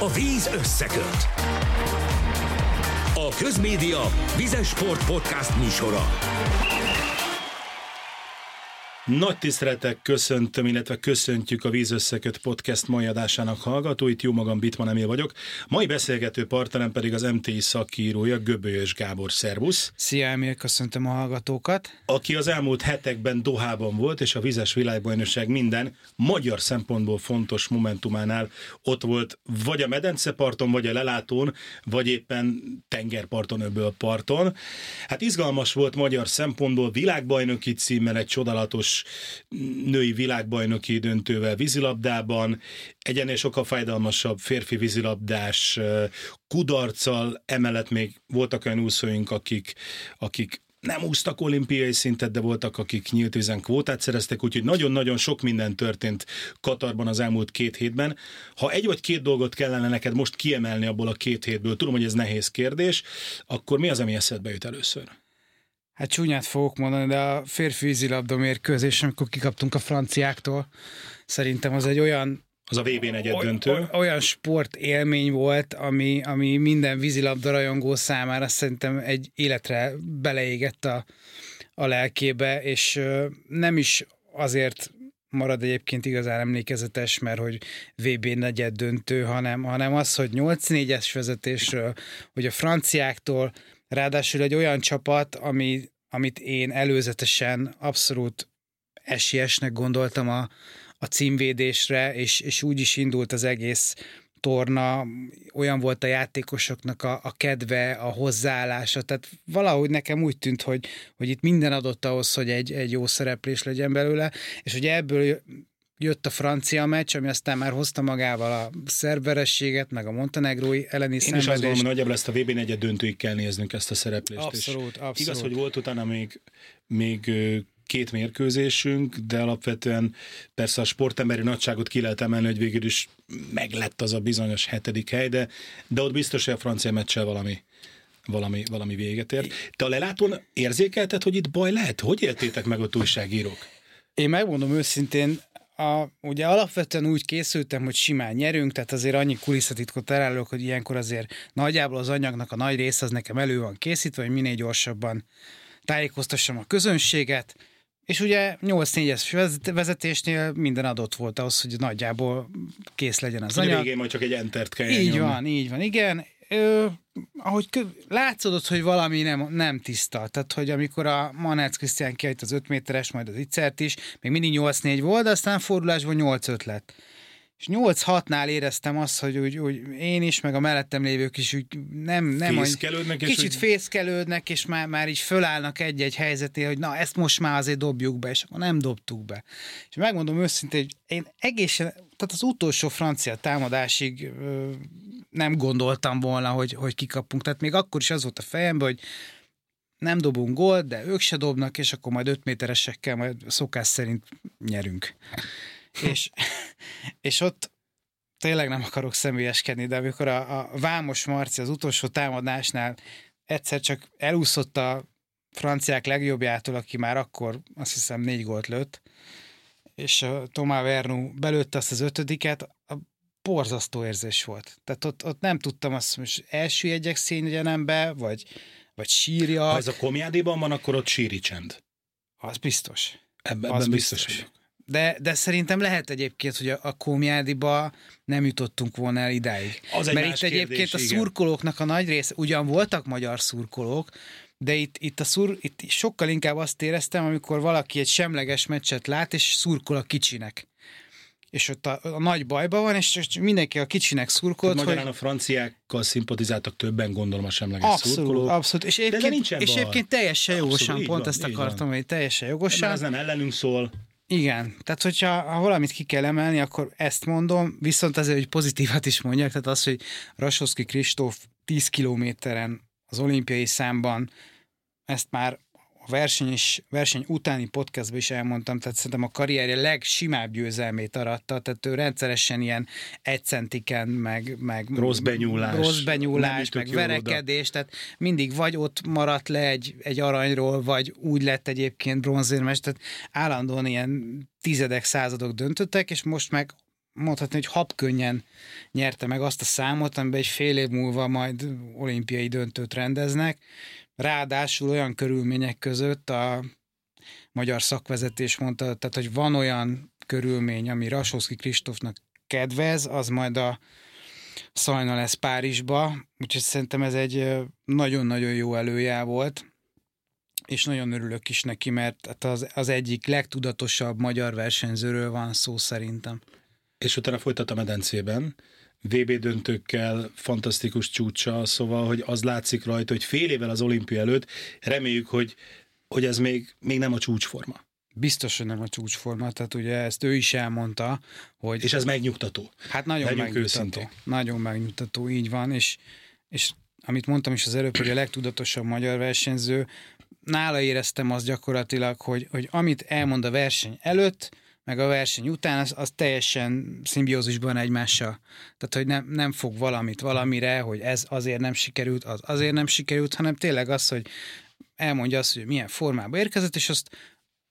A víz összeköt. A Közmédia Vizes Sport Podcast műsora. Nagy tiszteletek köszöntöm, illetve köszöntjük a Vízösszekött podcast mai adásának hallgatóit. Jó magam, Bitman Emil vagyok. Mai beszélgető partnerem pedig az MTI szakírója, Göbölyös Gábor. Szervusz! Szia Emil, köszöntöm a hallgatókat! Aki az elmúlt hetekben Dohában volt, és a Vizes Világbajnokság minden magyar szempontból fontos momentumánál ott volt, vagy a medenceparton, vagy a lelátón, vagy éppen tengerparton, öböl parton. Hát izgalmas volt magyar szempontból, világbajnoki címmel egy csodálatos női világbajnoki döntővel vízilabdában, egyenes sokkal fájdalmasabb férfi vízilabdás kudarccal, emellett még voltak olyan úszóink, akik, akik nem úsztak olimpiai szintet, de voltak, akik nyílt vízen kvótát szereztek, úgyhogy nagyon-nagyon sok minden történt Katarban az elmúlt két hétben. Ha egy vagy két dolgot kellene neked most kiemelni abból a két hétből, tudom, hogy ez nehéz kérdés, akkor mi az, ami eszedbe jut először? Hát csúnyát fogok mondani, de a férfi vízilabda mérkőzés, amikor kikaptunk a franciáktól, szerintem az egy olyan az a VB negyed döntő. Olyan sport élmény volt, ami, ami minden vízilabda rajongó számára szerintem egy életre beleégett a, a lelkébe, és nem is azért marad egyébként igazán emlékezetes, mert hogy VB negyed döntő, hanem, hanem az, hogy 8-4-es vezetésről, hogy a franciáktól Ráadásul egy olyan csapat, ami, amit én előzetesen abszolút esélyesnek gondoltam a, a címvédésre, és, és úgy is indult az egész torna, olyan volt a játékosoknak a, a kedve, a hozzáállása, tehát valahogy nekem úgy tűnt, hogy, hogy itt minden adott ahhoz, hogy egy, egy jó szereplés legyen belőle, és ugye ebből jött a francia meccs, ami aztán már hozta magával a szerverességet, meg a montenegrói elleni Én szenvedést. is azt gondolom, hogy nagyjából ezt a VB negyed döntőig kell néznünk ezt a szereplést. Abszolút, abszolút. Igaz, hogy volt utána még, még két mérkőzésünk, de alapvetően persze a sportemberi nagyságot ki lehet emelni, hogy végül is meglett az a bizonyos hetedik hely, de, de ott biztos, hogy a francia meccsel valami, valami, valami véget ért. Te a lelátón érzékelted, hogy itt baj lehet? Hogy éltétek meg a újságírók? Én megmondom őszintén, a, ugye alapvetően úgy készültem, hogy simán nyerünk, tehát azért annyi kulisszatitkot elárulok, hogy ilyenkor azért nagyjából az anyagnak a nagy része az nekem elő van készítve, hogy minél gyorsabban tájékoztassam a közönséget, és ugye 8-4-es vezetésnél minden adott volt ahhoz, hogy nagyjából kész legyen az anyag. Végén majd csak egy entert kell Így nyomni. van, így van, igen. Ö, ahogy kö- látszódott, hogy valami nem, nem tiszta. Tehát, hogy amikor a Manec Krisztián kiadta az 5 méteres, majd az Icert is, még mindig 8-4 volt, de aztán fordulásban 8-5 lett. És 8-6-nál éreztem azt, hogy úgy, úgy én is, meg a mellettem lévők is úgy nem... nem fészkelődnek. Kicsit és fészkelődnek, és már, már így fölállnak egy-egy helyzeté, hogy na, ezt most már azért dobjuk be, és akkor nem dobtuk be. És megmondom őszintén, hogy én egészen, tehát az utolsó francia támadásig nem gondoltam volna, hogy, hogy kikapunk. Tehát még akkor is az volt a fejemben, hogy nem dobunk gólt, de ők se dobnak, és akkor majd 5 méteresekkel majd szokás szerint nyerünk és, és ott tényleg nem akarok személyeskedni, de amikor a, a Vámos Marci az utolsó támadásnál egyszer csak elúszott a franciák legjobbjától, aki már akkor azt hiszem négy gólt lőtt, és Tomá Vernu belőtte azt az ötödiket, borzasztó érzés volt. Tehát ott, ott nem tudtam azt, most első jegyek színjenem be, vagy, vagy sírja. Ha ez a komjádiban van, akkor ott síri csend. Az biztos. Ebben, ebben az biztos, biztos vagyok. De, de szerintem lehet egyébként, hogy a, a Kómiádiba nem jutottunk volna el idáig. Az egy Mert itt egyébként kérdés, a szurkolóknak a nagy része, ugyan voltak magyar szurkolók, de itt, itt, a szur, itt sokkal inkább azt éreztem, amikor valaki egy semleges meccset lát, és szurkol a kicsinek és ott a, a nagy bajban van, és mindenki a kicsinek szurkolt. Magyarán hogy... a franciákkal szimpatizáltak többen, gondolom a semleges abszolút, szurkolók. Abszolút, és egyébként, és egyébként teljesen jogosan, abszolút, pont van, ezt akartam, hogy teljesen jogosan. Mert ez nem ellenünk szól. Igen, tehát hogyha ha valamit ki kell emelni, akkor ezt mondom, viszont azért, hogy pozitívat is mondjak, tehát az, hogy Rasoszki Kristóf 10 kilométeren az olimpiai számban ezt már a verseny, is, verseny utáni podcastban is elmondtam, tehát szerintem a karrierje legsimább győzelmét aratta, tehát ő rendszeresen ilyen egycentiken, meg, meg rossz benyúlás, rossz benyúlás meg verekedés, tehát mindig vagy ott maradt le egy, egy aranyról, vagy úgy lett egyébként bronzérmes, tehát állandóan ilyen tizedek, századok döntöttek, és most meg mondhatni, hogy habkönnyen nyerte meg azt a számot, amiben egy fél év múlva majd olimpiai döntőt rendeznek. Ráadásul olyan körülmények között a magyar szakvezetés mondta, tehát hogy van olyan körülmény, ami Rasowski Kristófnak kedvez, az majd a Szajna lesz Párizsba, úgyhogy szerintem ez egy nagyon-nagyon jó előjel volt, és nagyon örülök is neki, mert hát az, az egyik legtudatosabb magyar versenyzőről van szó szerintem. És utána folytat a medencében, VB döntőkkel, fantasztikus csúcsa, szóval, hogy az látszik rajta, hogy fél évvel az olimpia előtt reméljük, hogy, hogy ez még, még nem a csúcsforma. Biztos, hogy nem a csúcsforma, tehát ugye ezt ő is elmondta, hogy... És ez megnyugtató. Hát nagyon Legyünk megnyugtató. Őszintén. Nagyon megnyugtató, így van, és, és amit mondtam is az előbb, hogy a legtudatosabb magyar versenyző, nála éreztem azt gyakorlatilag, hogy, hogy amit elmond a verseny előtt, meg a verseny után, az, az teljesen szimbiózisban egymással. Tehát, hogy nem, nem fog valamit valamire, hogy ez azért nem sikerült, az azért nem sikerült, hanem tényleg az, hogy elmondja azt, hogy milyen formába érkezett, és azt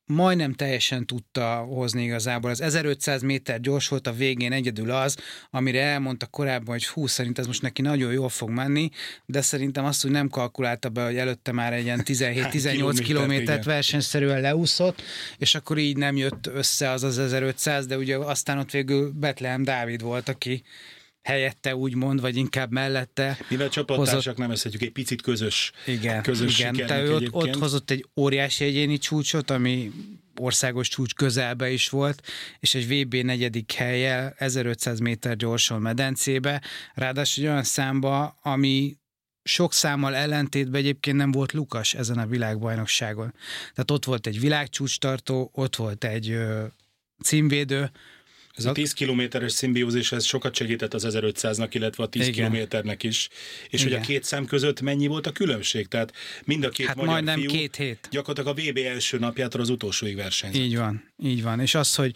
majdnem teljesen tudta hozni igazából. Az 1500 méter gyors volt a végén egyedül az, amire elmondta korábban, hogy hú, szerint ez most neki nagyon jól fog menni, de szerintem azt, hogy nem kalkulálta be, hogy előtte már egy ilyen 17-18 kilométert versenyszerűen leúszott, és akkor így nem jött össze az az 1500, de ugye aztán ott végül Betlehem Dávid volt, aki helyette úgymond, vagy inkább mellette. Mivel csapattársak hozott... nem eszedjük, egy picit közös, igen, közös igen. Tehát ott, ott hozott egy óriási egyéni csúcsot, ami országos csúcs közelbe is volt, és egy VB negyedik helye 1500 méter gyorsan medencébe, ráadásul egy olyan számba, ami sok számmal ellentétben egyébként nem volt Lukas ezen a világbajnokságon. Tehát ott volt egy világcsúcstartó, ott volt egy ö, címvédő, ez a 10 kilométeres szimbiózis, ez sokat segített az 1500-nak, illetve a 10 Igen. kilométernek is. És Igen. hogy a két szem között mennyi volt a különbség? Tehát mind a két hát magyar majdnem fiú két hét. gyakorlatilag a VB első napjától az utolsóig versenyzett. Így van, így van. És az, hogy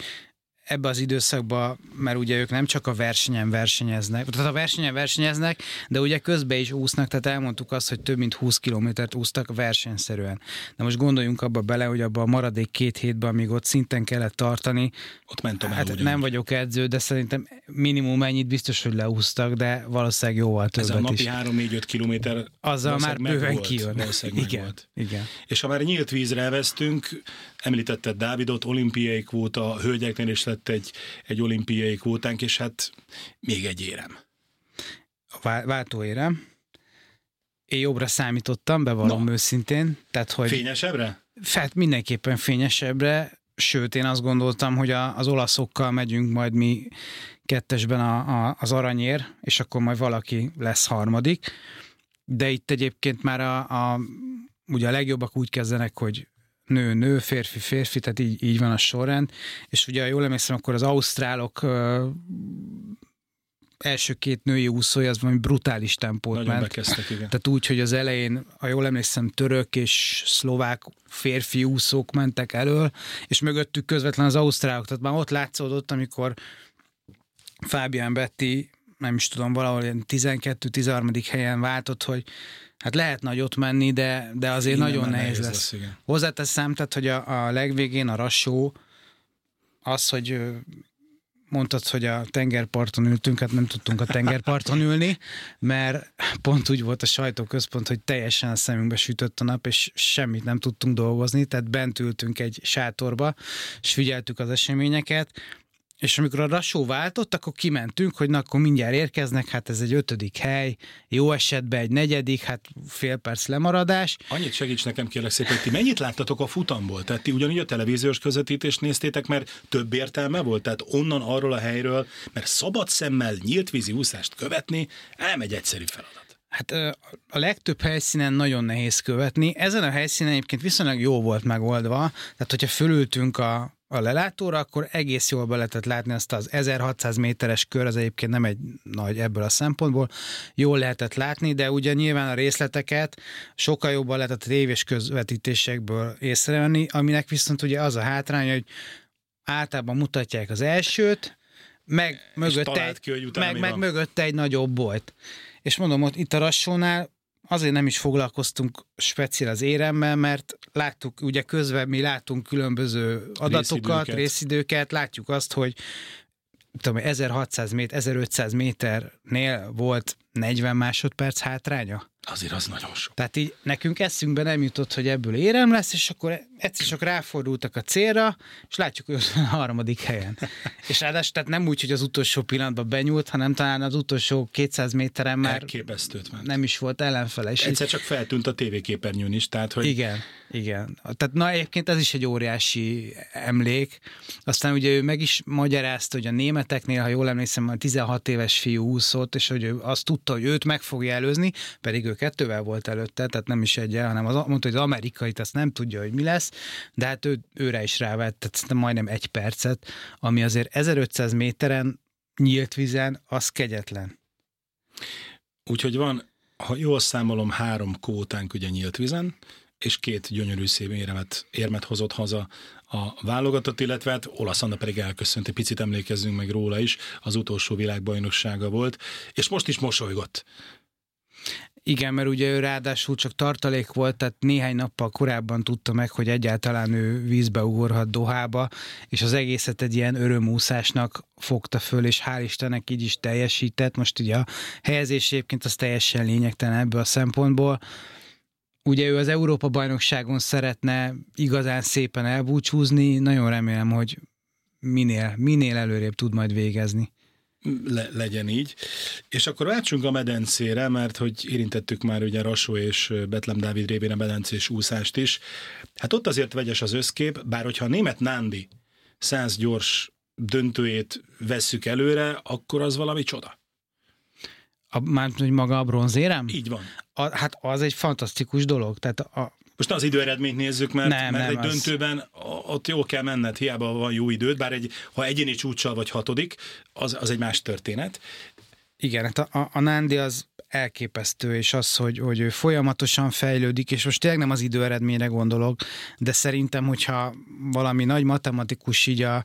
ebbe az időszakba, mert ugye ők nem csak a versenyen versenyeznek, tehát a versenyen versenyeznek, de ugye közben is úsznak, tehát elmondtuk azt, hogy több mint 20 kilométert úsztak versenyszerűen. De most gondoljunk abba bele, hogy abba a maradék két hétben, amíg ott szinten kellett tartani, ott mentem hát nem vagyok edző, de szerintem minimum ennyit biztos, hogy leúsztak, de valószínűleg jóval többet Ez a napi 3-4-5 kilométer azzal már bőven kijön. Igen, igen. És ha már nyílt vízre elvesztünk, említetted Dávidot, olimpiai kvóta, a hölgyeknél is lett egy, egy olimpiai kvótánk, és hát még egy érem. A váltóérem. Én jobbra számítottam, bevallom no. őszintén. Tehát, hogy Fényesebbre? Hát mindenképpen fényesebbre, sőt én azt gondoltam, hogy a, az olaszokkal megyünk majd mi kettesben a, a, az aranyér, és akkor majd valaki lesz harmadik. De itt egyébként már a, a ugye a legjobbak úgy kezdenek, hogy nő, nő, férfi, férfi, tehát így, így van a sorrend. És ugye, jól emlékszem, akkor az ausztrálok első két női úszója az valami brutális tempót Nagyon ment. Bekezdtek, igen. Tehát úgy, hogy az elején, ha jól emlékszem, török és szlovák férfi úszók mentek elől, és mögöttük közvetlen az ausztrálok. Tehát már ott látszódott, amikor Fábián Betty, nem is tudom, valahol 12-13. helyen váltott, hogy Hát lehet nagyot menni, de, de azért Innen nagyon nehéz, nehéz lesz. lesz Hozzáteszem, tehát, hogy a, a legvégén a rassó az, hogy mondtad, hogy a tengerparton ültünk, hát nem tudtunk a tengerparton ülni, mert pont úgy volt a sajtóközpont, hogy teljesen a szemünkbe sütött a nap, és semmit nem tudtunk dolgozni, tehát bent ültünk egy sátorba, és figyeltük az eseményeket, és amikor a Rasó váltott, akkor kimentünk, hogy na, akkor mindjárt érkeznek, hát ez egy ötödik hely, jó esetben egy negyedik, hát fél perc lemaradás. Annyit segíts nekem kérlek szépen, hogy ti mennyit láttatok a futamból? Tehát ti ugyanígy a televíziós közvetítést néztétek, mert több értelme volt? Tehát onnan arról a helyről, mert szabad szemmel nyílt vízi úszást követni, elmegy egyszerű feladat. Hát a legtöbb helyszínen nagyon nehéz követni. Ezen a helyszínen egyébként viszonylag jó volt megoldva, tehát hogyha fölültünk a a lelátóra, akkor egész jól be lehetett látni azt az 1600 méteres kör, az egyébként nem egy nagy ebből a szempontból, jól lehetett látni, de ugye nyilván a részleteket sokkal jobban lehetett a tévés közvetítésekből észrevenni, aminek viszont ugye az a hátránya, hogy általában mutatják az elsőt, meg mögötte, egy, ki, meg, meg mögötte egy nagyobb bolt. És mondom, ott itt a Rassónál azért nem is foglalkoztunk speciál az éremmel, mert láttuk, ugye közben mi látunk különböző adatokat, részidőket, részidőket látjuk azt, hogy tudom, 1600 méter, 1500 méternél volt 40 másodperc hátránya. Azért az nagyon sok. Tehát így nekünk eszünkbe nem jutott, hogy ebből érem lesz, és akkor egyszer csak ráfordultak a célra, és látjuk, hogy ott van a harmadik helyen. és ráadásul tehát nem úgy, hogy az utolsó pillanatban benyúlt, hanem talán az utolsó 200 méteren már Elképesztőt ment. nem is volt ellenfele. És Egyszer csak feltűnt a tévéképernyőn is, tehát hogy igen, igen. Tehát na egyébként ez is egy óriási emlék. Aztán ugye ő meg is magyarázta, hogy a németeknél, ha jól emlékszem, a 16 éves fiú úszott, és hogy ő azt tudta, hogy őt meg fogja előzni, pedig ő kettővel volt előtte, tehát nem is egyel, hanem az, mondta, hogy az amerikait azt nem tudja, hogy mi lesz, de hát ő, őre is rávett, tehát majdnem egy percet, ami azért 1500 méteren nyílt vizen, az kegyetlen. Úgyhogy van, ha jól számolom, három kótánk ugye nyílt vizen, és két gyönyörű szép érmet, érmet hozott haza a válogatott, illetve hát Olasz Anna pedig elköszönt, egy picit emlékezzünk meg róla is, az utolsó világbajnoksága volt, és most is mosolygott. Igen, mert ugye ő ráadásul csak tartalék volt, tehát néhány nappal korábban tudta meg, hogy egyáltalán ő vízbe ugorhat Dohába, és az egészet egy ilyen örömúszásnak fogta föl, és hál' Istennek így is teljesített. Most ugye a helyezés egyébként az teljesen lényegtelen ebből a szempontból. Ugye ő az Európa-bajnokságon szeretne igazán szépen elbúcsúzni, nagyon remélem, hogy minél, minél előrébb tud majd végezni le, legyen így. És akkor váltsunk a medencére, mert hogy érintettük már ugye Rasó és Betlem Dávid révén a medencés úszást is. Hát ott azért vegyes az összkép, bár hogyha a német Nándi száz gyors döntőjét vesszük előre, akkor az valami csoda. A, már hogy maga a bronzérem? Így van. A, hát az egy fantasztikus dolog. Tehát a, most az időeredményt nézzük, mert, nem, mert nem, egy az... döntőben ott jó kell menned, hiába van jó időd, bár egy, ha egyéni csúcsal vagy hatodik, az, az egy más történet. Igen, hát a, a Nándi az elképesztő, és az, hogy, hogy ő folyamatosan fejlődik, és most tényleg nem az időeredményre gondolok, de szerintem, hogyha valami nagy matematikus így a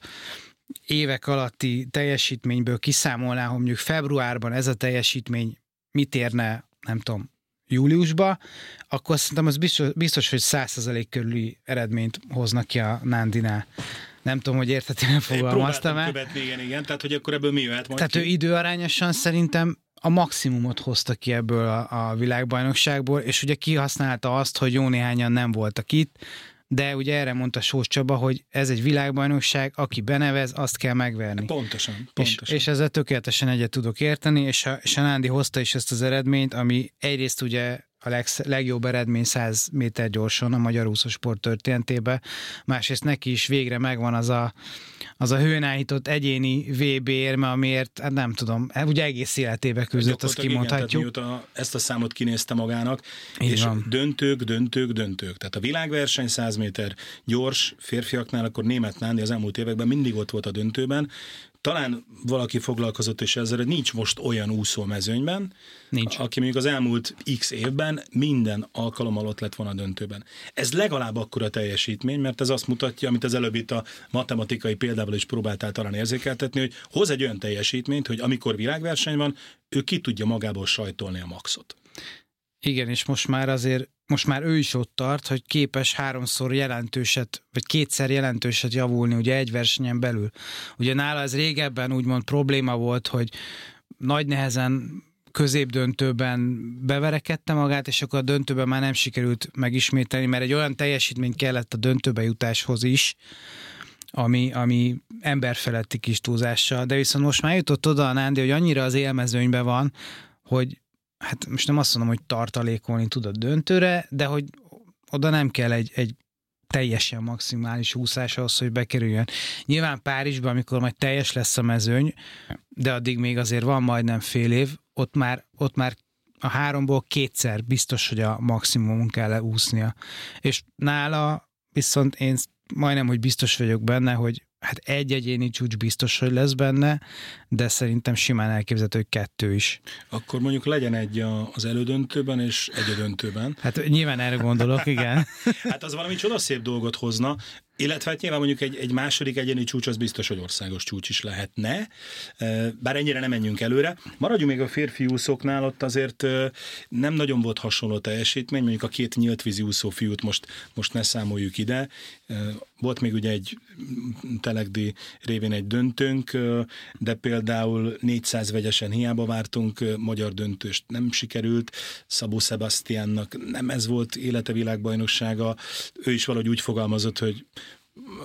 évek alatti teljesítményből kiszámolná, hogy mondjuk februárban ez a teljesítmény mit érne, nem tudom, júliusba, akkor szerintem az biztos, biztos hogy 100% körüli eredményt hoznak ki a Nándinál. Nem tudom, hogy értetően fogalmaztam el. követni, igen, igen. Tehát, hogy akkor ebből mi jöhet majd Tehát ki? ő időarányosan szerintem a maximumot hozta ki ebből a, a világbajnokságból, és ugye kihasználta azt, hogy jó néhányan nem voltak itt, de ugye erre mondta Sós Csaba, hogy ez egy világbajnokság, aki benevez, azt kell megverni. Pontosan, pontosan. És, és ezzel tökéletesen egyet tudok érteni, és a, és a Nándi hozta is ezt az eredményt, ami egyrészt ugye a legsz, legjobb eredmény 100 méter gyorsan a magyar úszósport történetében. Másrészt neki is végre megvan az a, az a hőn állított egyéni VB érme, amiért, hát nem tudom, hát ugye egész életébe küzdött, azt kimondhatjuk. Igen, ezt a számot kinézte magának, Így és van. döntők, döntők, döntők. Tehát a világverseny 100 méter gyors férfiaknál, akkor német Nándi az elmúlt években mindig ott volt a döntőben, talán valaki foglalkozott is ezzel, hogy nincs most olyan úszó a mezőnyben, nincs. aki mondjuk az elmúlt x évben minden alkalommal ott lett volna a döntőben. Ez legalább akkora teljesítmény, mert ez azt mutatja, amit az előbb itt a matematikai példával is próbáltál talán érzékeltetni, hogy hoz egy olyan teljesítményt, hogy amikor világverseny van, ő ki tudja magából sajtolni a maxot. Igen, és most már azért most már ő is ott tart, hogy képes háromszor jelentőset, vagy kétszer jelentőset javulni ugye egy versenyen belül. Ugye nála ez régebben úgymond probléma volt, hogy nagy nehezen középdöntőben beverekedte magát, és akkor a döntőben már nem sikerült megismételni, mert egy olyan teljesítmény kellett a döntőbe jutáshoz is, ami, ami emberfeletti kis túlzással, de viszont most már jutott oda a Nándi, hogy annyira az élmezőnyben van, hogy hát most nem azt mondom, hogy tartalékolni tud a döntőre, de hogy oda nem kell egy, egy teljesen maximális úszás ahhoz, hogy bekerüljön. Nyilván Párizsban, amikor majd teljes lesz a mezőny, de addig még azért van majdnem fél év, ott már, ott már a háromból kétszer biztos, hogy a maximum kell úsznia. És nála viszont én majdnem, hogy biztos vagyok benne, hogy hát egy egyéni csúcs biztos, hogy lesz benne, de szerintem simán elképzelhető, hogy kettő is. Akkor mondjuk legyen egy az elődöntőben és egy a döntőben. Hát nyilván erre gondolok, igen. hát az valami csodaszép dolgot hozna. Illetve hát nyilván mondjuk egy, egy második egyéni csúcs az biztos, hogy országos csúcs is lehetne, bár ennyire nem menjünk előre. Maradjunk még a férfi úszóknál, ott azért nem nagyon volt hasonló teljesítmény, mondjuk a két nyílt vízi úszó fiút most, most ne számoljuk ide. Volt még ugye egy Telegdi révén egy döntőnk, de például 400 vegyesen hiába vártunk, magyar döntőst nem sikerült, Szabó Sebastiannak nem ez volt élete világbajnoksága, ő is valahogy úgy fogalmazott, hogy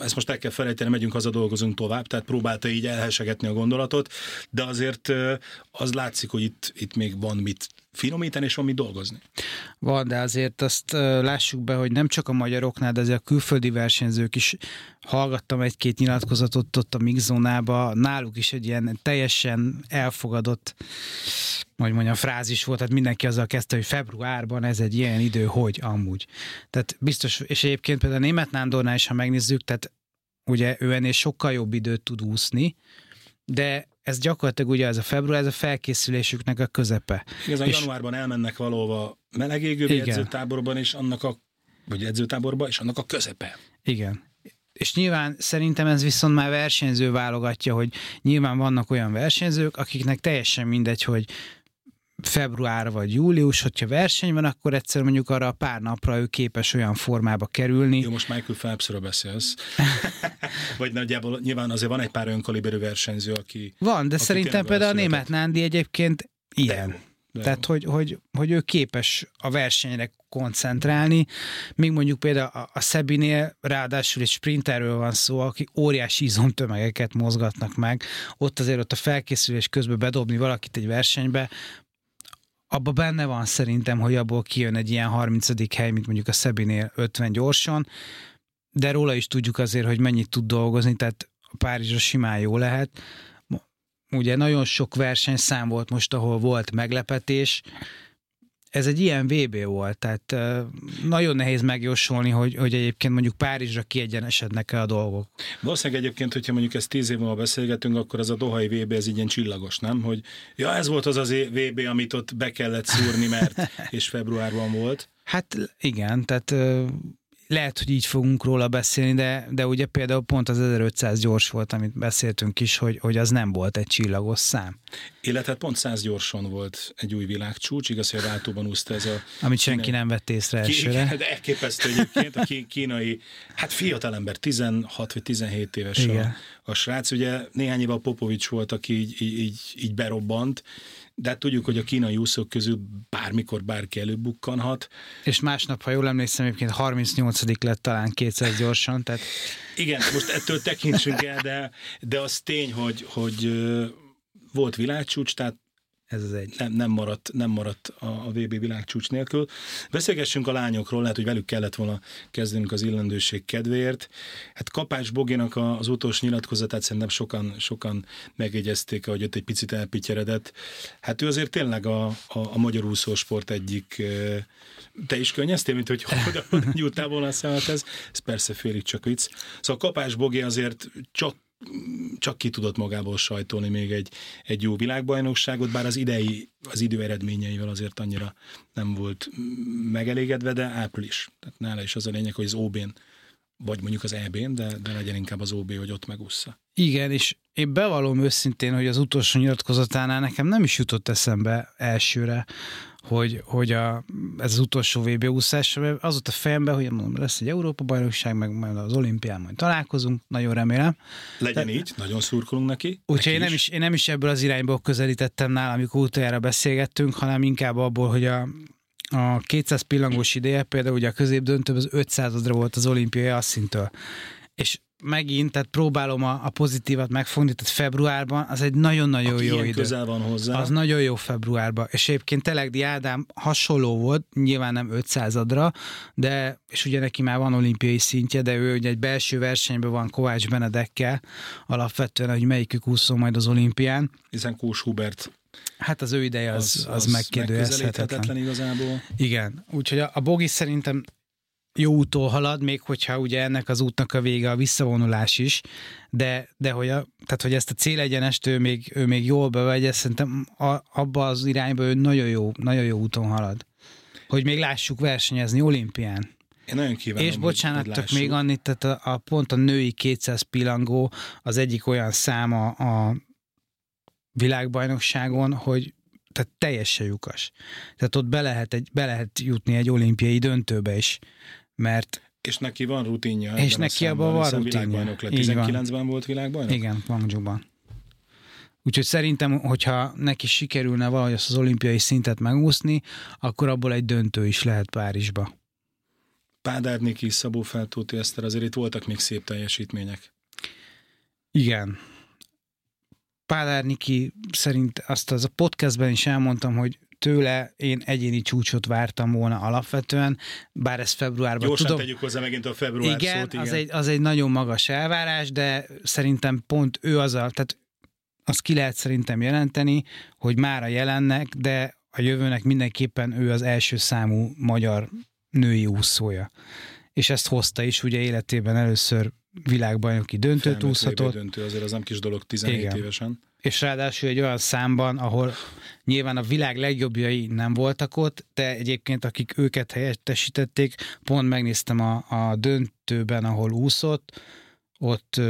ezt most el kell felejteni, megyünk haza, dolgozunk tovább, tehát próbálta így elhesegetni a gondolatot, de azért az látszik, hogy itt, itt még van mit finomítani, és van dolgozni. Van, de azért azt lássuk be, hogy nem csak a magyaroknál, de azért a külföldi versenyzők is hallgattam egy-két nyilatkozatot ott a mixzónába, náluk is egy ilyen teljesen elfogadott hogy mondjam, frázis volt, tehát mindenki azzal kezdte, hogy februárban ez egy ilyen idő, hogy amúgy. Tehát biztos, és egyébként például a német Nándornál is, ha megnézzük, tehát ugye ő ennél sokkal jobb időt tud úszni, de ez gyakorlatilag ugye ez a február, ez a felkészülésüknek a közepe. Igazán és... januárban elmennek valóva melegégő edzőtáborban, és annak a, vagy edzőtáborban, és annak a közepe. Igen. És nyilván szerintem ez viszont már versenyző válogatja, hogy nyilván vannak olyan versenyzők, akiknek teljesen mindegy, hogy február vagy július, hogyha verseny van, akkor egyszer mondjuk arra a pár napra ő képes olyan formába kerülni. Jó, most Michael Phelpsről beszélsz. vagy nagyjából nyilván azért van egy pár önkaliberű versenyző, aki... Van, de aki szerintem például a német Nándi egyébként ilyen. De de Tehát, hogy, hogy, hogy ő képes a versenyre koncentrálni, még mondjuk például a, a Szebinél ráadásul egy sprinterről van szó, aki óriási izomtömegeket mozgatnak meg, ott azért ott a felkészülés közben bedobni valakit egy versenybe, abba benne van szerintem, hogy abból kijön egy ilyen 30. hely, mint mondjuk a Szebinél 50 gyorsan, de róla is tudjuk azért, hogy mennyit tud dolgozni, tehát a Párizsra simán jó lehet. Ugye nagyon sok versenyszám volt most, ahol volt meglepetés, ez egy ilyen VB volt, tehát nagyon nehéz megjósolni, hogy, hogy egyébként mondjuk Párizsra kiegyenesednek-e a dolgok. Valószínűleg egyébként, hogyha mondjuk ezt tíz év múlva beszélgetünk, akkor az a Dohai VB ez ilyen csillagos, nem? Hogy ja, ez volt az az VB, amit ott be kellett szúrni, mert és februárban volt. Hát igen, tehát lehet, hogy így fogunk róla beszélni, de, de ugye például pont az 1500 gyors volt, amit beszéltünk is, hogy, hogy az nem volt egy csillagos szám. Illetve pont 100 gyorsan volt egy új világcsúcs, igaz, hogy a váltóban úszta ez a... Amit senki kínai, nem vett észre elsőre. De elképesztő egyébként, a kínai, hát fiatalember, 16 vagy 17 éves a, a srác, ugye néhány éve a Popovics volt, aki így, így, így berobbant, de hát tudjuk, hogy a kínai úszók közül bármikor bárki előbukkanhat. És másnap, ha jól emlékszem, egyébként 38 lett talán kétszer gyorsan, tehát... Igen, most ettől tekintsünk el, de, de az tény, hogy, hogy volt világcsúcs, tehát ez az egy. Nem, nem maradt, nem maradt a, a VB világcsúcs nélkül. Beszélgessünk a lányokról, lehet, hogy velük kellett volna kezdenünk az illendőség kedvéért. Hát Kapás Boginak az utolsó nyilatkozatát szerintem sokan, sokan megjegyezték, hogy ott egy picit elpityeredett. Hát ő azért tényleg a, a, a magyar úszósport egyik te is könnyeztél, mint hogy oda, nyújtál volna a szemet, ez, ez persze félig csak vicc. Szóval Kapás Bogi azért csak csak ki tudott magából sajtolni még egy, egy jó világbajnokságot, bár az idei, az idő eredményeivel azért annyira nem volt megelégedve, de április. Tehát nála is az a lényeg, hogy az OB-n, vagy mondjuk az EB-n, de, de legyen inkább az OB, hogy ott megúszza. Igen, és én bevallom őszintén, hogy az utolsó nyilatkozatánál nekem nem is jutott eszembe elsőre, hogy, hogy a, ez az utolsó VB úszás, az ott a fejemben, hogy mondom, lesz egy Európa-bajnokság, meg majd az olimpián majd találkozunk, nagyon remélem. Legyen De, így, nagyon szurkolunk neki. Úgyhogy én nem, is, én nem is ebből az irányból közelítettem nála, amikor utoljára beszélgettünk, hanem inkább abból, hogy a, a 200 pillangós ideje, például ugye a középdöntőben az 500-ra volt az olimpiai asszintől. És megint, tehát próbálom a, a pozitívat megfogni, tehát februárban az egy nagyon-nagyon Aki jó idő. közel van hozzá. Az nagyon jó februárban. És egyébként Telegdi Ádám hasonló volt, nyilván nem 500-adra, de, és ugye neki már van olimpiai szintje, de ő ugye egy belső versenyben van Kovács Benedekkel, alapvetően, hogy melyikük úszó majd az olimpián. Hiszen Kós Hubert Hát az ő ideje az, az, az, az megkérdőjelezhetetlen. igazából. Igen, úgyhogy a, a Bogi szerintem jó úton halad, még hogyha ugye ennek az útnak a vége a visszavonulás is, de, de hogy, a, tehát, hogy ezt a célegyenest ő még, ő még jól bevegye, szerintem a, abba az irányba ő nagyon jó, nagyon jó úton halad. Hogy még lássuk versenyezni olimpián. Én nagyon kívánom, És bocsánat, hogy, csak még annyit, tehát a, a, pont a női 200 pilangó az egyik olyan száma a világbajnokságon, hogy tehát teljesen lyukas. Tehát ott be lehet, egy, be lehet jutni egy olimpiai döntőbe is, mert és neki van rutinja. És neki abban van rutinja. Világbajnok lett. 19-ben volt világbajnok? Igen, Guangzhou-ban. Úgyhogy szerintem, hogyha neki sikerülne valahogy azt az olimpiai szintet megúszni, akkor abból egy döntő is lehet Párizsba. Pádár Niki, Szabó Feltóti Eszter, azért itt voltak még szép teljesítmények. Igen. Pádár Niki szerint azt az a podcastben is elmondtam, hogy tőle én egyéni csúcsot vártam volna alapvetően, bár ez februárban Gyorsan tudom. tegyük hozzá megint a február igen, szót, igen. Az egy, az egy nagyon magas elvárás, de szerintem pont ő az a, tehát azt ki lehet szerintem jelenteni, hogy már a jelennek, de a jövőnek mindenképpen ő az első számú magyar női úszója. És ezt hozta is, ugye életében először világbajnoki döntőt úszhatott. döntő azért az nem kis dolog 17 Igen. évesen. És ráadásul egy olyan számban, ahol nyilván a világ legjobbjai nem voltak ott, de egyébként akik őket helyettesítették, pont megnéztem a, a döntőben, ahol úszott, ott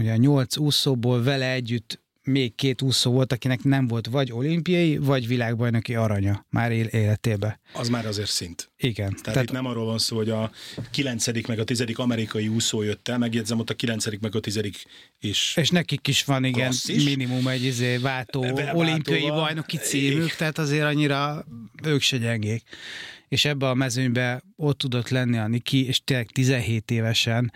ugye a nyolc úszóból vele együtt még két úszó volt, akinek nem volt vagy olimpiai, vagy világbajnoki aranya már életébe. Az már azért szint. Igen. Tehát, Tehát itt nem arról van szó, hogy a kilencedik meg a tizedik amerikai úszó jött el, megjegyzem ott a kilencedik meg a tizedik is. És nekik is van, igen, klasszis. minimum egy izé váltó Be, olimpiai bajnoki címük, tehát azért annyira ők se gyengék. És ebbe a mezőnybe ott tudott lenni a Niki, és tényleg 17 évesen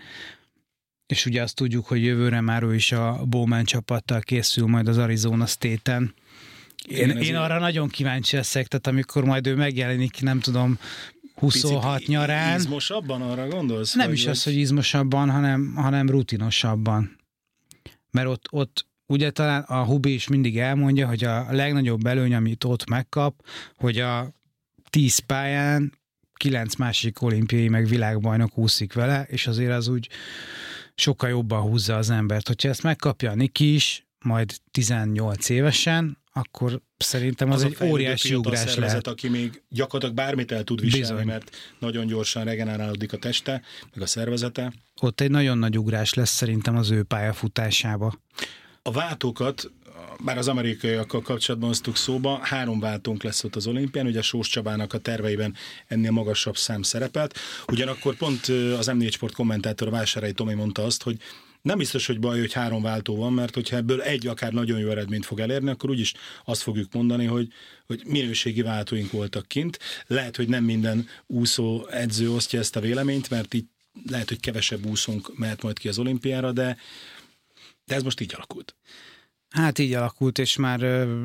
és ugye azt tudjuk, hogy jövőre már ő is a Bowman csapattal készül majd az Arizona State-en. Én, én, én arra nagyon kíváncsi leszek, tehát amikor majd ő megjelenik, nem tudom, 26 Picit nyarán. Izmosabban arra gondolsz? Nem is az, hogy izmosabban, hanem, hanem rutinosabban. Mert ott, ott ugye talán a Hubi is mindig elmondja, hogy a legnagyobb előny, amit ott megkap, hogy a 10 pályán kilenc másik olimpiai meg világbajnok úszik vele, és azért az úgy sokkal jobban húzza az embert. Hogyha ezt megkapja a Niki is, majd 18 évesen, akkor szerintem az, az egy óriási ugrás szervezet, lehet. aki még gyakorlatilag bármit el tud viselni, Bizony. mert nagyon gyorsan regenerálódik a teste, meg a szervezete. Ott egy nagyon nagy ugrás lesz szerintem az ő pályafutásába. A váltókat bár az amerikaiakkal kapcsolatban hoztuk szóba, három váltónk lesz ott az olimpián, ugye Sós Csabának a terveiben ennél magasabb szám szerepelt. Ugyanakkor pont az M4 Sport kommentátor Vásárai Tomi mondta azt, hogy nem biztos, hogy baj, hogy három váltó van, mert hogyha ebből egy akár nagyon jó eredményt fog elérni, akkor úgyis azt fogjuk mondani, hogy, hogy minőségi váltóink voltak kint. Lehet, hogy nem minden úszó edző osztja ezt a véleményt, mert itt lehet, hogy kevesebb úszónk mehet majd ki az olimpiára, de, de ez most így alakult. Hát így alakult, és már ö,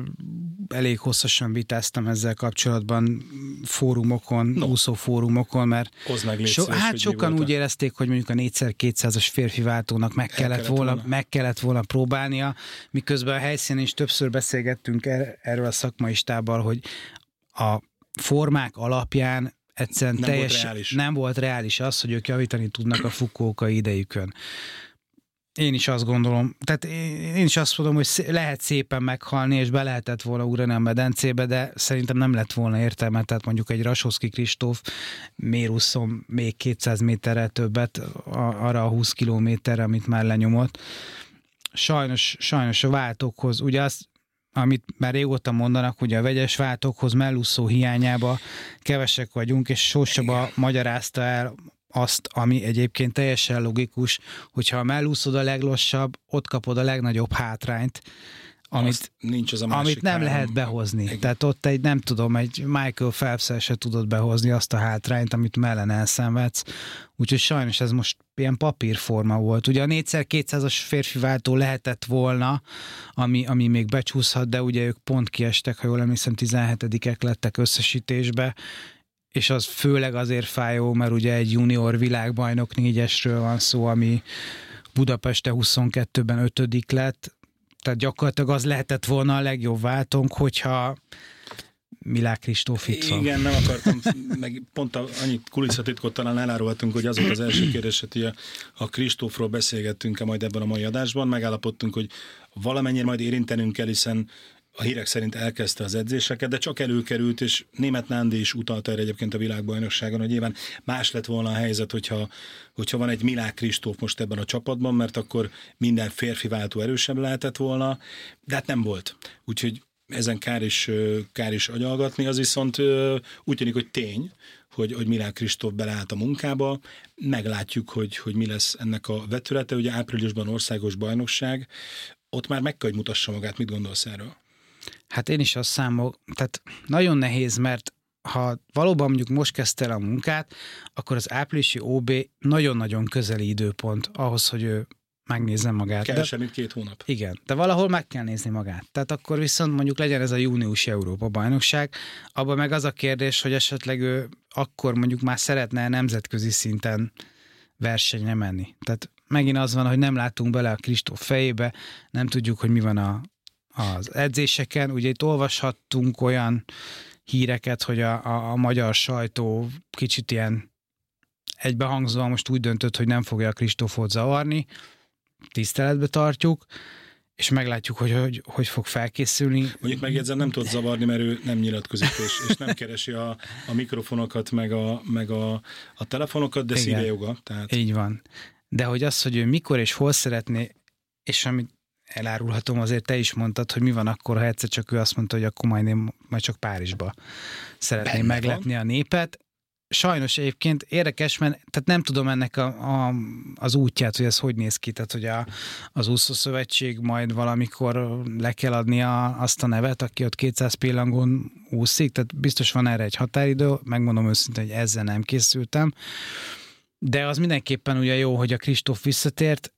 elég hosszasan vitáztam ezzel kapcsolatban fórumokon, no. úszó fórumokon, mert meg so, szíves, hát sokan úgy érezték, hogy mondjuk a 4x200-as férfi váltónak meg kellett, kellett volna, volna, meg kellett volna próbálnia, miközben a helyszínen is többször beszélgettünk er, erről a szakmai stábbal, hogy a formák alapján egyszerűen nem teljes, volt reális. nem volt reális az, hogy ők javítani tudnak a fukóka idejükön. Én is azt gondolom, tehát én is azt mondom, hogy lehet szépen meghalni, és be lehetett volna ugrani a medencébe, de szerintem nem lett volna értelme, tehát mondjuk egy Rasoszki Kristóf miért úszom még 200 méterrel többet arra a 20 kilométerre, amit már lenyomott. Sajnos, sajnos a váltókhoz, ugye azt amit már régóta mondanak, hogy a vegyes váltókhoz mellúszó hiányába kevesek vagyunk, és Sósaba magyarázta el azt, ami egyébként teljesen logikus, hogyha mellúszod a leglossabb, ott kapod a legnagyobb hátrányt, amit, nincs az a amit nem három. lehet behozni. Igen. Tehát ott egy, nem tudom, egy Michael phelps se tudod behozni azt a hátrányt, amit mellen elszenvedsz. Úgyhogy sajnos ez most ilyen papírforma volt. Ugye a 4x200-as férfi váltó lehetett volna, ami, ami még becsúszhat, de ugye ők pont kiestek, ha jól emlékszem, 17-ek lettek összesítésbe, és az főleg azért fájó, mert ugye egy junior világbajnok négyesről van szó, ami Budapeste 22-ben ötödik lett, tehát gyakorlatilag az lehetett volna a legjobb váltónk, hogyha Milák Kristóf itt van. Igen, nem akartam, meg pont a, annyit kulisszatitkot talán elárulhatunk, hogy az volt az első kérdés, hogy a, a Kristófról beszélgettünk-e majd ebben a mai adásban, megállapodtunk, hogy valamennyire majd érintenünk kell, hiszen a hírek szerint elkezdte az edzéseket, de csak előkerült, és német Nándi is utalta erre egyébként a világbajnokságon, hogy nyilván más lett volna a helyzet, hogyha, hogyha van egy Milák Kristóf most ebben a csapatban, mert akkor minden férfi váltó erősebb lehetett volna, de hát nem volt. Úgyhogy ezen kár is, kár is agyalgatni, az viszont úgy tűnik, hogy tény, hogy, hogy Milán Kristóf beleállt a munkába. Meglátjuk, hogy, hogy mi lesz ennek a vetülete. Ugye áprilisban országos bajnokság, ott már meg kell, hogy mutassa magát. Mit gondolsz erről? Hát én is azt számol, tehát nagyon nehéz, mert ha valóban mondjuk most kezdte el a munkát, akkor az áprilisi OB nagyon-nagyon közeli időpont ahhoz, hogy ő megnézze magát. Kevesebb, mint két hónap. Igen, de valahol meg kell nézni magát. Tehát akkor viszont mondjuk legyen ez a júniusi Európa bajnokság, abban meg az a kérdés, hogy esetleg ő akkor mondjuk már szeretne nemzetközi szinten versenyre menni. Tehát megint az van, hogy nem látunk bele a Kristóf fejébe, nem tudjuk, hogy mi van a, az edzéseken. Ugye itt olvashattunk olyan híreket, hogy a, a, a magyar sajtó kicsit ilyen egybehangzóan most úgy döntött, hogy nem fogja a Kristófot zavarni, tiszteletbe tartjuk, és meglátjuk, hogy hogy, hogy fog felkészülni. Mondjuk megjegyzem, nem tud zavarni, mert ő nem nyilatkozik, és, és nem keresi a, a mikrofonokat, meg a, meg a, a telefonokat, de Igen. szíve joga. Tehát... Így van. De hogy az, hogy ő mikor és hol szeretné, és amit elárulhatom, azért te is mondtad, hogy mi van akkor, ha egyszer csak ő azt mondta, hogy akkor majd én majd csak Párizsba szeretném Benne meglepni van. a népet. Sajnos egyébként érdekes, mert tehát nem tudom ennek a, a, az útját, hogy ez hogy néz ki, tehát hogy a, az úszó szövetség majd valamikor le kell adni a, azt a nevet, aki ott 200 pillangon úszik, tehát biztos van erre egy határidő, megmondom őszintén, hogy ezzel nem készültem, de az mindenképpen ugye jó, hogy a Kristóf visszatért,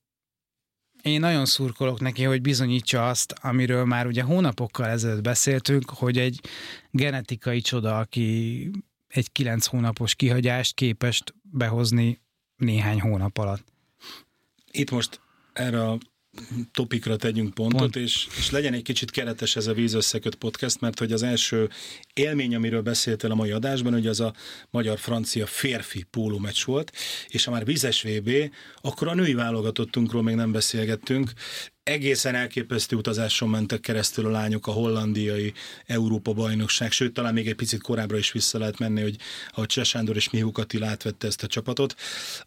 én nagyon szurkolok neki, hogy bizonyítsa azt, amiről már ugye hónapokkal ezelőtt beszéltünk, hogy egy genetikai csoda, aki egy kilenc hónapos kihagyást képest behozni néhány hónap alatt. Itt most erre a topikra tegyünk pontot, Pont. és, és legyen egy kicsit keretes ez a víz összeköt podcast, mert hogy az első élmény, amiről beszéltél a mai adásban, hogy az a magyar-francia férfi pólómeccs volt, és ha már vízes VB, akkor a női válogatottunkról még nem beszélgettünk, egészen elképesztő utazáson mentek keresztül a lányok a hollandiai Európa bajnokság, sőt, talán még egy picit korábbra is vissza lehet menni, hogy ahogy Csesándor és Mihuk Attila átvette ezt a csapatot,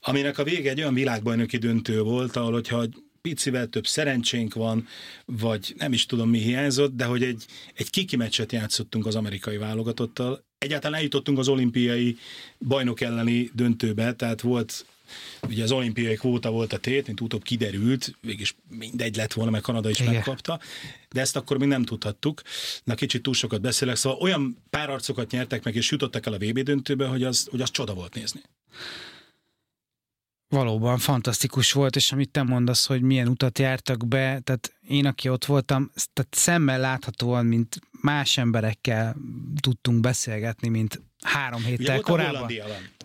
aminek a vége egy olyan világbajnoki döntő volt, ahol hogyha picivel több szerencsénk van, vagy nem is tudom mi hiányzott, de hogy egy, egy kiki meccset játszottunk az amerikai válogatottal. Egyáltalán eljutottunk az olimpiai bajnok elleni döntőbe, tehát volt Ugye az olimpiai kvóta volt a tét, mint utóbb kiderült, végig mindegy lett volna, mert Kanada is Igen. megkapta, de ezt akkor még nem tudhattuk. Na kicsit túl sokat beszélek, szóval olyan párarcokat nyertek meg, és jutottak el a VB döntőbe, hogy az, hogy az csoda volt nézni. Valóban fantasztikus volt, és amit te mondasz, hogy milyen utat jártak be, tehát én, aki ott voltam, tehát szemmel láthatóan, mint más emberekkel tudtunk beszélgetni, mint három héttel korábban.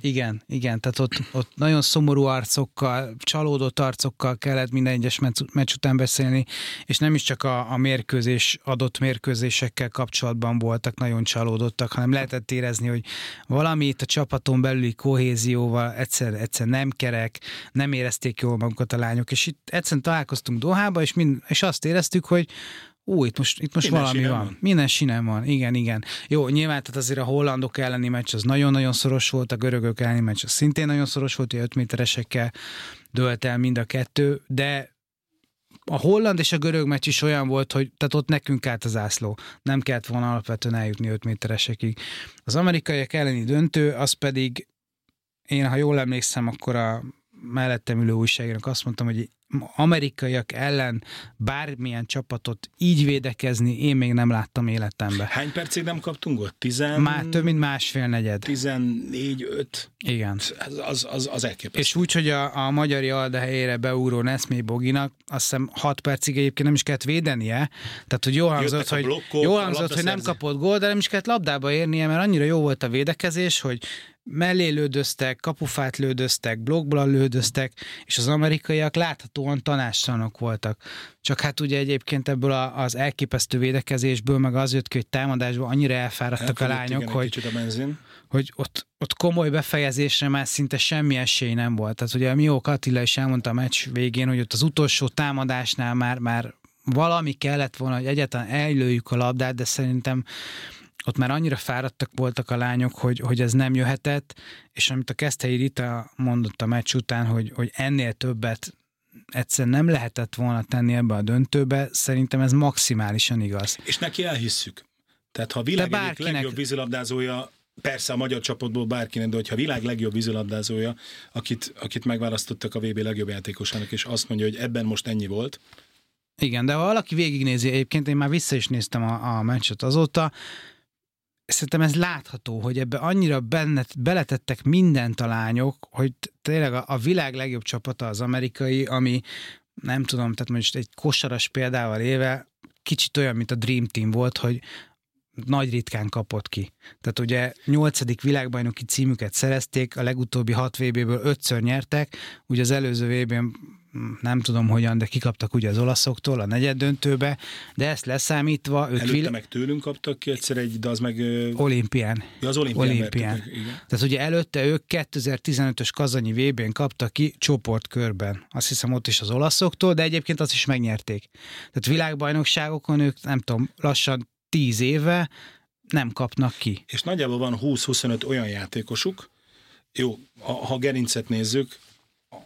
Igen, igen, tehát ott, ott nagyon szomorú arcokkal, csalódott arcokkal kellett minden egyes meccs után beszélni, és nem is csak a, a mérkőzés, adott mérkőzésekkel kapcsolatban voltak nagyon csalódottak, hanem lehetett érezni, hogy valami itt a csapaton belüli kohézióval egyszer, egyszer nem kerek, nem érezték jól magukat a lányok, és itt egyszerűen találkoztunk Dohába, és, mind, és azt éreztük, hogy Ú, itt most, itt most Minden valami van. van. Minden sinem van, igen, igen. Jó, nyilván tehát azért a hollandok elleni meccs az nagyon-nagyon szoros volt, a görögök elleni meccs az szintén nagyon szoros volt, hogy 5 méteresekkel dölt el mind a kettő, de a holland és a görög meccs is olyan volt, hogy tehát ott nekünk állt az ászló. Nem kellett volna alapvetően eljutni 5 méteresekig. Az amerikaiak elleni döntő, az pedig én, ha jól emlékszem, akkor a mellettem ülő újságírónak azt mondtam, hogy amerikaiak ellen bármilyen csapatot így védekezni, én még nem láttam életemben. Hány percig nem kaptunk ott? Tizen... Már több mint másfél negyed. 14-5. Igen. Az, az, az, az elképesztő. És úgy, hogy a, a magyari alda helyére beugró Neszmé Boginak azt hiszem 6 percig egyébként nem is kellett védenie. Tehát, hogy jó hangzott, hogy, blokkok, jó hangzott, hogy nem kapott gól, de nem is kellett labdába érnie, mert annyira jó volt a védekezés, hogy mellé lődöztek, kapufát lődöztek, blokkból lődöztek, és az amerikaiak láthatóan tanástalanok voltak. Csak hát ugye egyébként ebből az elképesztő védekezésből meg az jött ki, hogy támadásban annyira elfáradtak a lányok, igen, hogy, a hogy ott, ott komoly befejezésre már szinte semmi esély nem volt. Tehát ugye a Mió Attila is elmondta a meccs végén, hogy ott az utolsó támadásnál már, már valami kellett volna, hogy egyáltalán ellőjük a labdát, de szerintem ott már annyira fáradtak voltak a lányok, hogy, hogy ez nem jöhetett, és amit a Keszthelyi Rita mondott a meccs után, hogy, hogy ennél többet egyszerűen nem lehetett volna tenni ebbe a döntőbe, szerintem ez maximálisan igaz. És neki elhisszük. Tehát ha a világ egyik bárkinek- legjobb vízilabdázója, persze a magyar csapatból bárkinek, de hogyha a világ legjobb vízilabdázója, akit, akit megválasztottak a VB legjobb játékosának, és azt mondja, hogy ebben most ennyi volt, Igen, de ha valaki végignézi, egyébként én már vissza is néztem a, a meccset azóta, szerintem ez látható, hogy ebbe annyira benne, beletettek mindent a lányok, hogy tényleg a, a világ legjobb csapata az amerikai, ami nem tudom, tehát most egy kosaras példával éve kicsit olyan, mint a Dream Team volt, hogy nagy ritkán kapott ki. Tehát ugye nyolcadik világbajnoki címüket szerezték, a legutóbbi hat VB-ből ötször nyertek, ugye az előző VB-n nem tudom hogyan, de kikaptak ugye az olaszoktól a negyed döntőbe, de ezt leszámítva ők előtte vil- meg tőlünk kaptak ki egyszer egy, de az meg olimpián. ja, az olimpián, olimpián. vertük meg, igen. Tehát ugye előtte ők 2015-ös kazanyi VB-n kaptak ki csoportkörben. Azt hiszem ott is az olaszoktól, de egyébként azt is megnyerték. Tehát világbajnokságokon ők nem tudom, lassan 10 éve nem kapnak ki. És nagyjából van 20-25 olyan játékosuk, jó, ha, ha gerincet nézzük,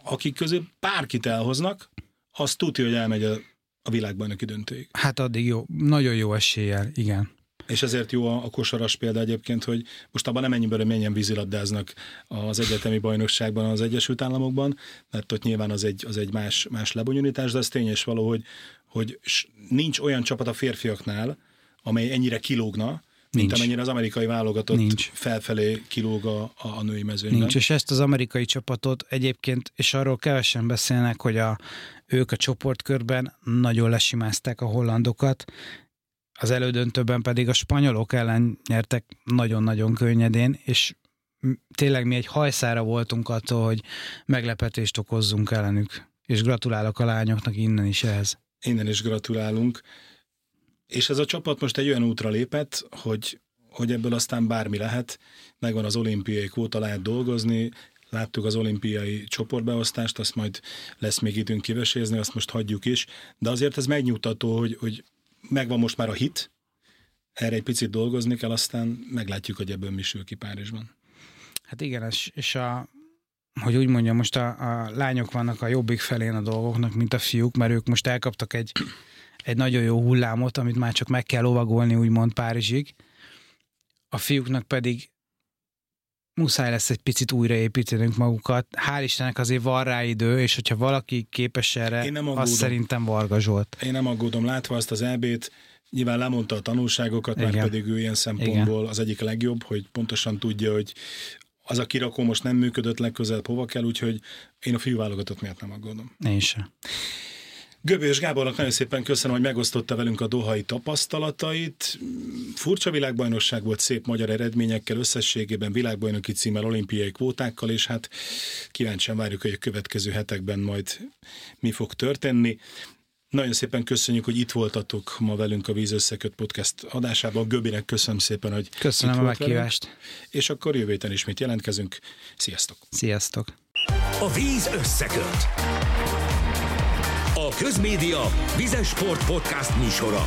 akik közül bárkit elhoznak, az tudja, hogy elmegy a, a világbajnoki döntőig. Hát addig jó, nagyon jó eséllyel, igen. És ezért jó a, a kosaras példa egyébként, hogy most abban nem ennyi bele mennyien vízilabdáznak az egyetemi bajnokságban az Egyesült Államokban, mert ott nyilván az egy, az egy más, más lebonyolítás, de az tény és való, hogy, hogy nincs olyan csapat a férfiaknál, amely ennyire kilógna, mint Nincs. amennyire az amerikai válogatott Nincs. felfelé kilóg a, a női mezőnyben. Nincs, és ezt az amerikai csapatot egyébként, és arról kevesen beszélnek, hogy a, ők a csoportkörben nagyon lesimázták a hollandokat, az elődöntőben pedig a spanyolok ellen nyertek nagyon-nagyon könnyedén, és tényleg mi egy hajszára voltunk attól, hogy meglepetést okozzunk ellenük. És gratulálok a lányoknak innen is ehhez. Innen is gratulálunk. És ez a csapat most egy olyan útra lépett, hogy, hogy ebből aztán bármi lehet. Megvan az olimpiai kvóta, lehet dolgozni, láttuk az olimpiai csoportbeosztást, azt majd lesz még időnk kivesézni, azt most hagyjuk is. De azért ez megnyugtató, hogy, hogy megvan most már a hit, erre egy picit dolgozni kell, aztán meglátjuk, hogy ebből mi sül ki Párizsban. Hát igen, és, és a, hogy úgy mondjam, most a, a lányok vannak a jobbik felén a dolgoknak, mint a fiúk, mert ők most elkaptak egy, egy nagyon jó hullámot, amit már csak meg kell lovagolni, úgymond Párizsig. A fiúknak pedig muszáj lesz egy picit újraépítenünk magukat. Hál' Istennek azért van rá idő, és hogyha valaki képes erre, Én nem az aggódom. szerintem Varga Zsolt. Én nem aggódom, látva azt az EB-t, nyilván lemondta a tanulságokat, már Igen. pedig ő ilyen szempontból az egyik legjobb, hogy pontosan tudja, hogy az a kirakó most nem működött legközelebb hova kell, úgyhogy én a fiú válogatott miatt nem aggódom. Én sem. Göbős Gábornak nagyon szépen köszönöm, hogy megosztotta velünk a dohai tapasztalatait. Furcsa világbajnokság volt szép magyar eredményekkel, összességében világbajnoki címmel, olimpiai kvótákkal, és hát kíváncsian várjuk, hogy a következő hetekben majd mi fog történni. Nagyon szépen köszönjük, hogy itt voltatok ma velünk a Víz Összeköt podcast adásában. Göbinek köszönöm szépen, hogy Köszönöm itt a volt velünk. meghívást. És akkor jövő héten ismét jelentkezünk. Sziasztok! Sziasztok! A víz összeköt. A Közmédia Vizes Sport Podcast műsora.